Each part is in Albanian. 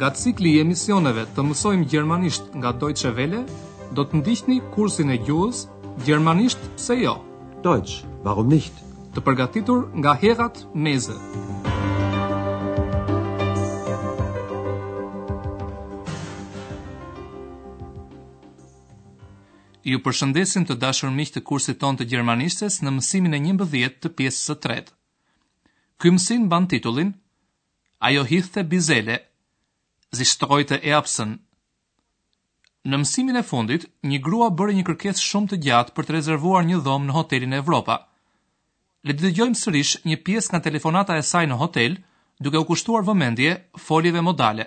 Nga cikli i emisioneve të mësojmë gjermanisht nga Deutsche Welle, do të ndiqni kursin e gjuhës Gjermanisht pse jo? Deutsch, warum nicht? Të përgatitur nga Herrad Meese. Ju përshëndesim të dashur miq të kursit tonë të gjermanishtes në mësimin e njëmbëdhjetë të pjesës së tretë. Ky mësim mban titullin Ajo hidhte bizele, Sie streute Erbsen. Në mësimin e fundit, një grua bëri një kërkesë shumë të gjatë për të rezervuar një dhomë në hotelin Evropa. Le të dëgjojmë sërish një pjesë nga telefonata e saj në hotel, duke u kushtuar vëmendje foljeve modale.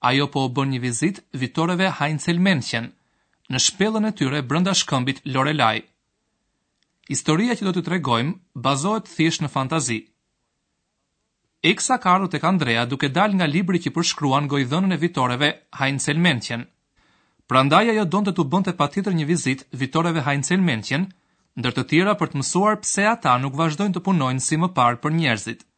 Ajo po u bën një vizitë Vitoreve Heinzelmännchen, në shpellën e tyre brenda shkëmbit Lorelai. Historia që do t'ju tregojmë bazohet thjesht në fantazi. Eksa ka ardhur tek Andrea duke dalë nga libri që përshkruan gojdhënën e Vitoreve Heinzelmännchen. Prandaj ajo donte t'u bënte patjetër një vizitë Vitoreve Heinzelmännchen, ndër të tjera për të mësuar pse ata nuk vazhdojnë të punojnë si më parë për njerëzit.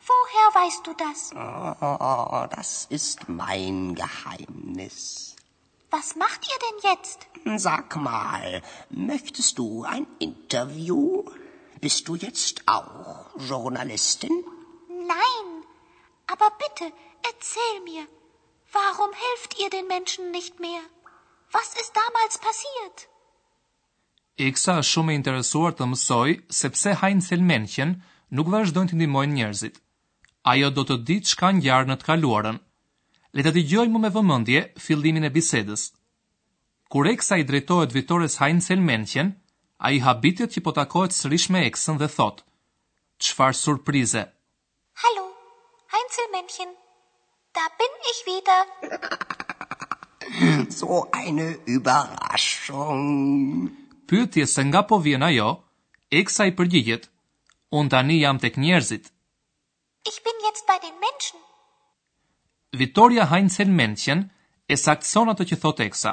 Woher weißt du das? Oh, das ist mein Geheimnis. Was macht ihr denn jetzt? Hm, sag mal, möchtest du ein Interview? Bist du jetzt auch Journalistin? Nein, aber bitte, erzähl mir, warum helft ihr den Menschen nicht mehr? Was ist damals passiert? Eksa është shumë e interesuar të mësojë se pse Heinzelmännchen nuk vazhdojnë t'i ndihmojnë njerëzit. Ajo do të dijë ç'ka ngjarë në të kaluarën. Le ta dëgjojmë me vëmendje fillimin e bisedës. Kur Eksa i drejtohet Vitores Heinzelmännchen, ai habitet që po takohet sërish me Eksën dhe thotë, Çfarë surprize! Hallo, Heinzelmännchen, da bin ich wieder. So eine Überraschung. Pyetjes se nga po vjen ajo, Eksa i përgjigjet, Unë tani jam tek njerëzit. Ich bin jetzt bei den Menschen. Vitorja Heinzelmännchen e saktëson ato që thotë Eksa.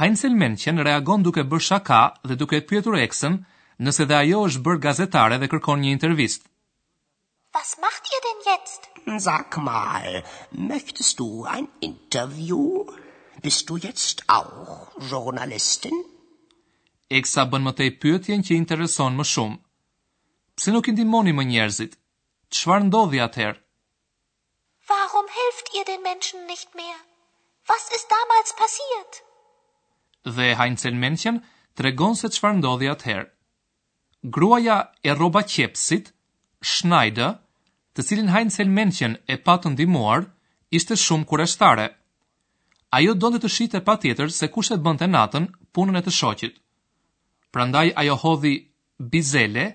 Heinzelmännchen reagon duke bërë shaka dhe duke e pyetur Eksën nëse dhe ajo është bërë gazetare dhe kërkon një intervistë. Was macht ihr denn jetzt? Sag mal, möchtest du ein Interview? Bist du jetzt auch Journalistin? Eksa bën më tej pyetjen që i intereson më shumë. Pse nuk i ndihmoni më njerëzit? Çfarë ndodhi atëherë? Warum helft ihr den Menschen nicht mehr? Was ist damals passiert? Dhe Heinzelmännchen tregon se çfarë ndodhi atëherë. Gruaja e rrobaqepësit, Schneider, të cilin Heinzelmännchen e patën ndihmuar, ishte shumë kureshtare. Ajo donte të shihte patjetër se kush e bënte natën punën e të shoqit. Prandaj ajo hodhi bizele,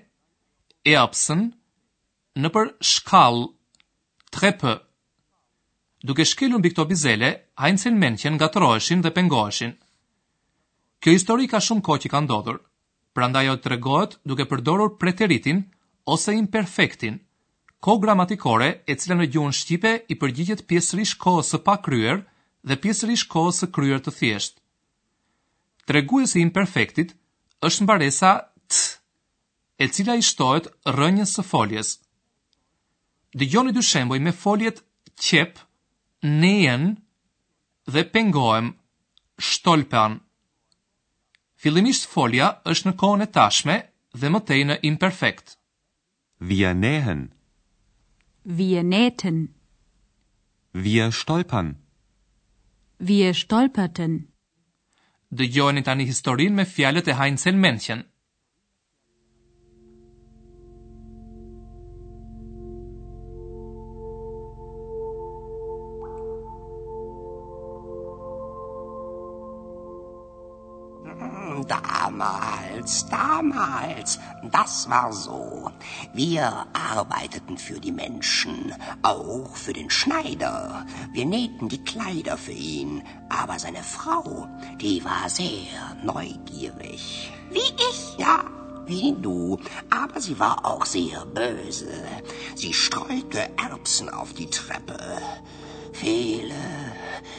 Erbsen, nëpër shkallë Treppe. Duke shkelur mbi këto bizele, Heinzelmännchen ngatërroheshin dhe pengoheshin. Kjo histori ka shumë kohë që ka ndodhur, prandaj ajo tregohet duke përdorur preteritin ose imperfektin, kohë gramatikore e cila në gjuhën shqipe i përgjigjet pjesërisht kohës së pakryer dhe pjesërisht kohës së kryer të thjeshtë. Treguesi i imperfektit është mbaresa t, e cila i shtohet rrënjës së foljes. Dëgjoni dy shembuj me foljet qep, nähen dhe pengohem, stolpern. Fillimisht folja është në kohën e tashme dhe më tej në imperfekt. Wir nähen. Wir nähten. Wir stolpern. Wir stolperten. Dëgjojeni tani historinë me fjalët e Heinzelmännchen. Damals, damals, das war so. Wir arbeiteten für die Menschen, auch für den Schneider. Wir nähten die Kleider für ihn, aber seine Frau, die war sehr neugierig. Wie ich? Ja, wie du, aber sie war auch sehr böse. Sie streute Erbsen auf die Treppe. Viele,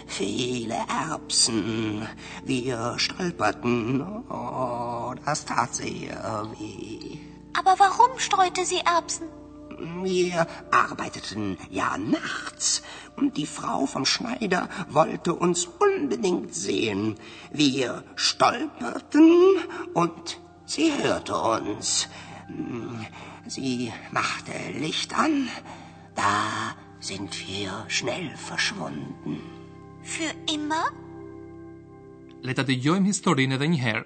viele Erbsen. Wir stolperten. Oh, das tat sehr weh. Aber warum streute sie Erbsen? Wir arbeiteten ja nachts und die Frau vom Schneider wollte uns unbedingt sehen. Wir stolperten und sie hörte uns. Hm, sie machte Licht an. Da sind wir schnell verschwunden. Für immer? Le të dëgjojmë historinë edhe një herë.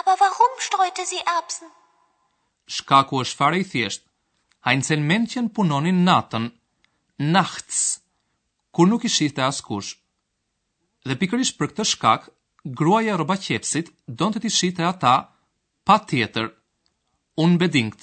Aber warum streute sie Erbsen? Shkaku është fare i thjeshtë. Heinzelmännchen punonin natën, nachts, kur nuk i shihte askush. Dhe pikërisht për këtë shkak, gruaja e rrobaqepësit donte t'i shihte ata patjetër, unbedingt.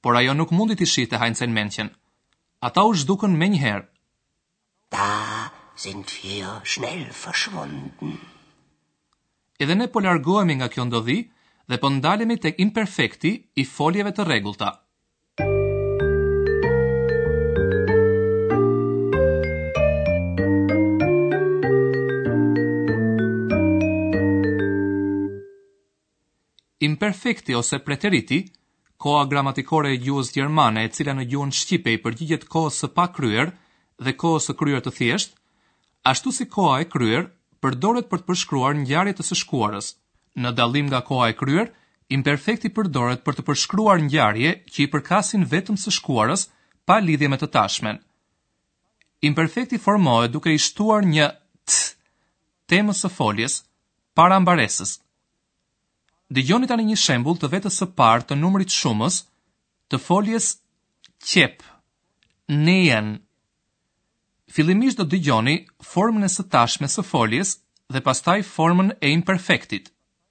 por ajo nuk mundi t'i shihte Heinzelmännchen. Ata u zhdukën menjëherë. Da sind wir schnell verschwunden. Edhe ne po largohemi nga kjo ndodhi dhe po ndalemi tek imperfekti i foljeve të rregullta. Imperfekti ose preteriti, koha gramatikore e gjuhës gjermane e cila në gjuhën shqipe i përgjigjet kohës së pakryer dhe kohës së kryer të thjeshtë, ashtu si koha e kryer përdoret për të përshkruar ngjarje të së shkuarës. Në dallim nga koha e kryer, imperfekti përdoret për të përshkruar ngjarje që i përkasin vetëm së shkuarës pa lidhje me të tashmen. Imperfekti formohet duke i shtuar një t temës së foljes para mbaresës. Dëgjoni tani një shembull të vetës së parë të numrit shumës të foljes qep, nähen. Fillimisht do dëgjoni formën e së tashmes së foljes dhe pastaj formën e imperfektit.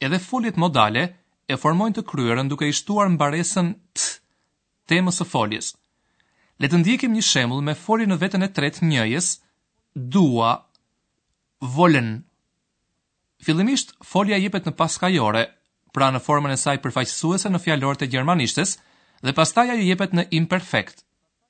Edhe foljet modale e formojnë të kryerën duke i shtuar mbaresën t temës së foljes. Le të ndjekim një shembull me foljen në vetën e tretë njëjës, dua, wollen. Fillimisht, folja jepet në paskajore, pra në formën e saj përfaqësuese në fjalorët e gjermanishtes, dhe pastaj ajo jepet në imperfekt.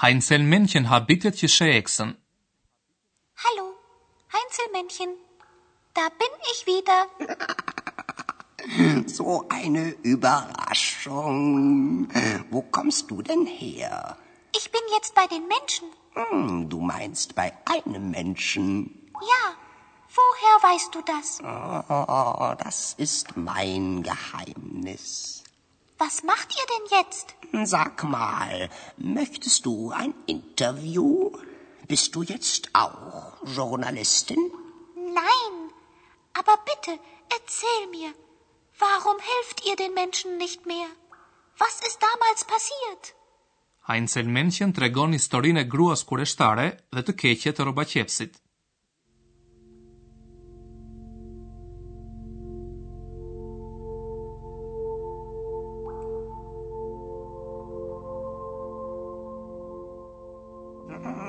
Heinzelmännchen habitet geschäksen. Hallo, Heinzelmännchen, da bin ich wieder. So eine Überraschung. Wo kommst du denn her? Ich bin jetzt bei den Menschen. Hm, du meinst bei einem Menschen. Ja, woher weißt du das? Oh, das ist mein Geheimnis. Was macht ihr denn jetzt? Sag mal, möchtest du ein Interview? Bist du jetzt auch Journalistin? Nein, aber bitte erzähl mir, warum helft ihr den Menschen nicht mehr? Was ist damals passiert? Einzelmännchen tregon historinë e gruas kureshtare dhe të keqe të rrobaqepsit.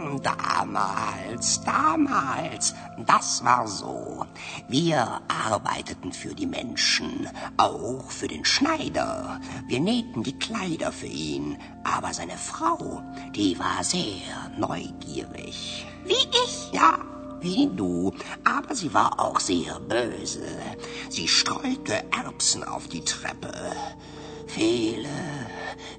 Hm, damals, damals, das war so. Wir arbeiteten für die Menschen, auch für den Schneider. Wir nähten die Kleider für ihn, aber seine Frau, die war sehr neugierig. Wie ich? Ja, wie du, aber sie war auch sehr böse. Sie streute Erbsen auf die Treppe. Viele,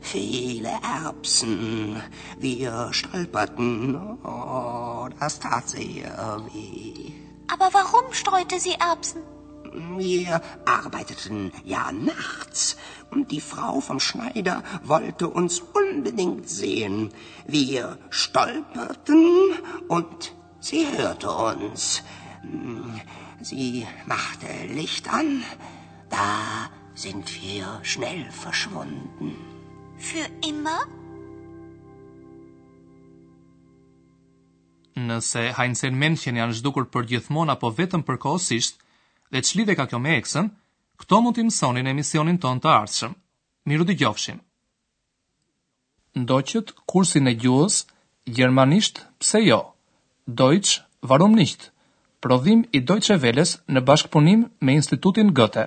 viele Erbsen. Wir stolperten. Oh, das tat sehr weh. Aber warum streute sie Erbsen? Wir arbeiteten ja nachts und die Frau vom Schneider wollte uns unbedingt sehen. Wir stolperten und sie hörte uns. Hm, sie machte Licht an. Da sind wir schnell verschwunden. Für immer? Nëse Heinzelmännchen janë zhdukur përgjithmonë apo vetëm përkohësisht, dhe ç'lidhje ka kjo me eksën, këto mund t'i mësoni në emisionin tonë të ardhshëm. Mirudëgjofshim! Ndoqët kursin e gjuhës gjermanisht pse jo? Deutsch, warum nicht? Prodhim i Deutsche Welles në bashkëpunim me Institutin Goethe.